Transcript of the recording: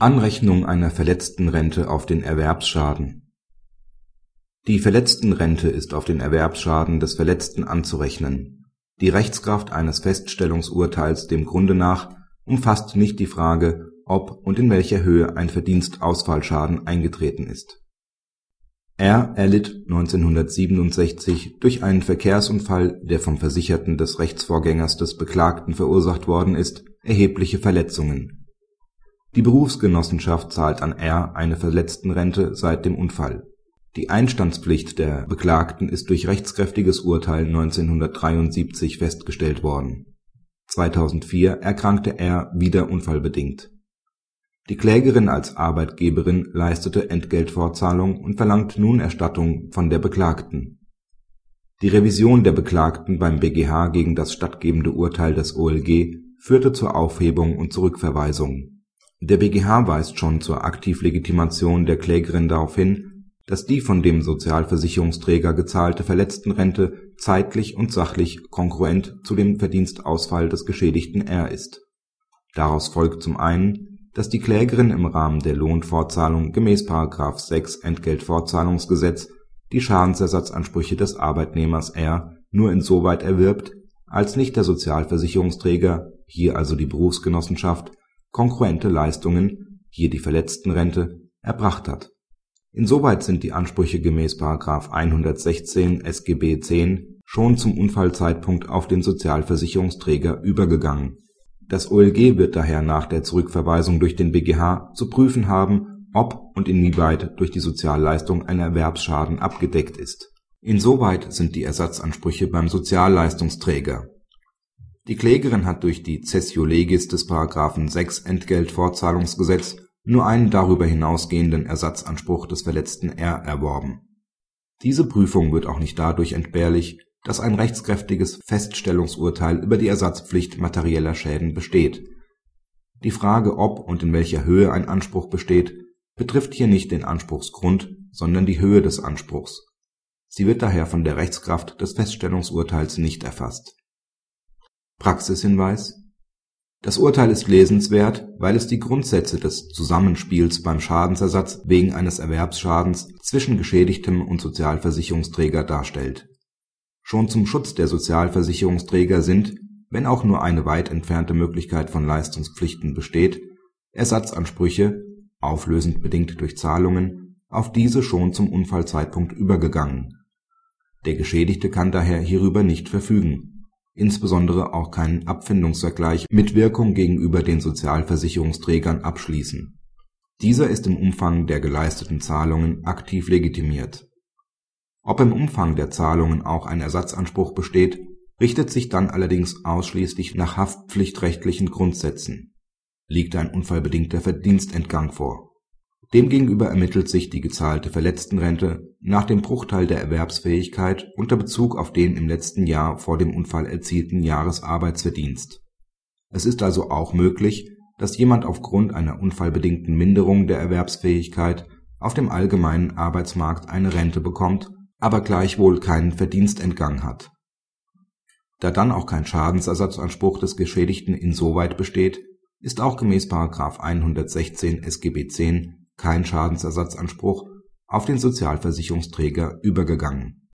Anrechnung einer Verletztenrente auf den Erwerbsschaden Die Verletztenrente ist auf den Erwerbsschaden des Verletzten anzurechnen. Die Rechtskraft eines Feststellungsurteils dem Grunde nach umfasst nicht die Frage, ob und in welcher Höhe ein Verdienstausfallschaden eingetreten ist R erlitt 1967 durch einen Verkehrsunfall, der vom Versicherten des Rechtsvorgängers des Beklagten verursacht worden ist, erhebliche Verletzungen. Die Berufsgenossenschaft zahlt an R eine Verletztenrente seit dem Unfall. Die Einstandspflicht der Beklagten ist durch rechtskräftiges Urteil 1973 festgestellt worden. 2004 erkrankte R wieder unfallbedingt die Klägerin als Arbeitgeberin leistete Entgeltfortzahlung und verlangt nun Erstattung von der Beklagten. Die Revision der Beklagten beim BgH gegen das stattgebende Urteil des OLG führte zur Aufhebung und Zurückverweisung. Der BgH weist schon zur Aktivlegitimation der Klägerin darauf hin, dass die von dem Sozialversicherungsträger gezahlte Verletztenrente zeitlich und sachlich kongruent zu dem Verdienstausfall des Geschädigten R ist. Daraus folgt zum einen dass die Klägerin im Rahmen der Lohnfortzahlung gemäß § 6 Entgeltfortzahlungsgesetz die Schadensersatzansprüche des Arbeitnehmers R nur insoweit erwirbt, als nicht der Sozialversicherungsträger (hier also die Berufsgenossenschaft) kongruente Leistungen (hier die Verletztenrente) erbracht hat. Insoweit sind die Ansprüche gemäß § 116 SGB 10 schon zum Unfallzeitpunkt auf den Sozialversicherungsträger übergegangen das OLG wird daher nach der Zurückverweisung durch den BgH zu prüfen haben, ob und inwieweit durch die Sozialleistung ein Erwerbsschaden abgedeckt ist. Insoweit sind die Ersatzansprüche beim Sozialleistungsträger. Die Klägerin hat durch die Cessio legis des § 6 Entgeltfortzahlungsgesetz nur einen darüber hinausgehenden Ersatzanspruch des verletzten R erworben. Diese Prüfung wird auch nicht dadurch entbehrlich dass ein rechtskräftiges Feststellungsurteil über die Ersatzpflicht materieller Schäden besteht. Die Frage, ob und in welcher Höhe ein Anspruch besteht, betrifft hier nicht den Anspruchsgrund, sondern die Höhe des Anspruchs. Sie wird daher von der Rechtskraft des Feststellungsurteils nicht erfasst. Praxishinweis. Das Urteil ist lesenswert, weil es die Grundsätze des Zusammenspiels beim Schadensersatz wegen eines Erwerbsschadens zwischen Geschädigtem und Sozialversicherungsträger darstellt. Schon zum Schutz der Sozialversicherungsträger sind, wenn auch nur eine weit entfernte Möglichkeit von Leistungspflichten besteht, Ersatzansprüche (auflösend bedingt durch Zahlungen) auf diese schon zum Unfallzeitpunkt übergegangen. Der Geschädigte kann daher hierüber nicht verfügen, insbesondere auch keinen Abfindungsvergleich mit Wirkung gegenüber den Sozialversicherungsträgern abschließen. Dieser ist im Umfang der geleisteten Zahlungen aktiv legitimiert ob im Umfang der Zahlungen auch ein Ersatzanspruch besteht, richtet sich dann allerdings ausschließlich nach haftpflichtrechtlichen Grundsätzen. Liegt ein unfallbedingter Verdienstentgang vor. Demgegenüber ermittelt sich die gezahlte Verletztenrente nach dem Bruchteil der Erwerbsfähigkeit unter Bezug auf den im letzten Jahr vor dem Unfall erzielten Jahresarbeitsverdienst. Es ist also auch möglich, dass jemand aufgrund einer unfallbedingten Minderung der Erwerbsfähigkeit auf dem allgemeinen Arbeitsmarkt eine Rente bekommt aber gleichwohl keinen Verdienstentgang hat. Da dann auch kein Schadensersatzanspruch des Geschädigten insoweit besteht, ist auch gemäß § 116 SGB 10 kein Schadensersatzanspruch auf den Sozialversicherungsträger übergegangen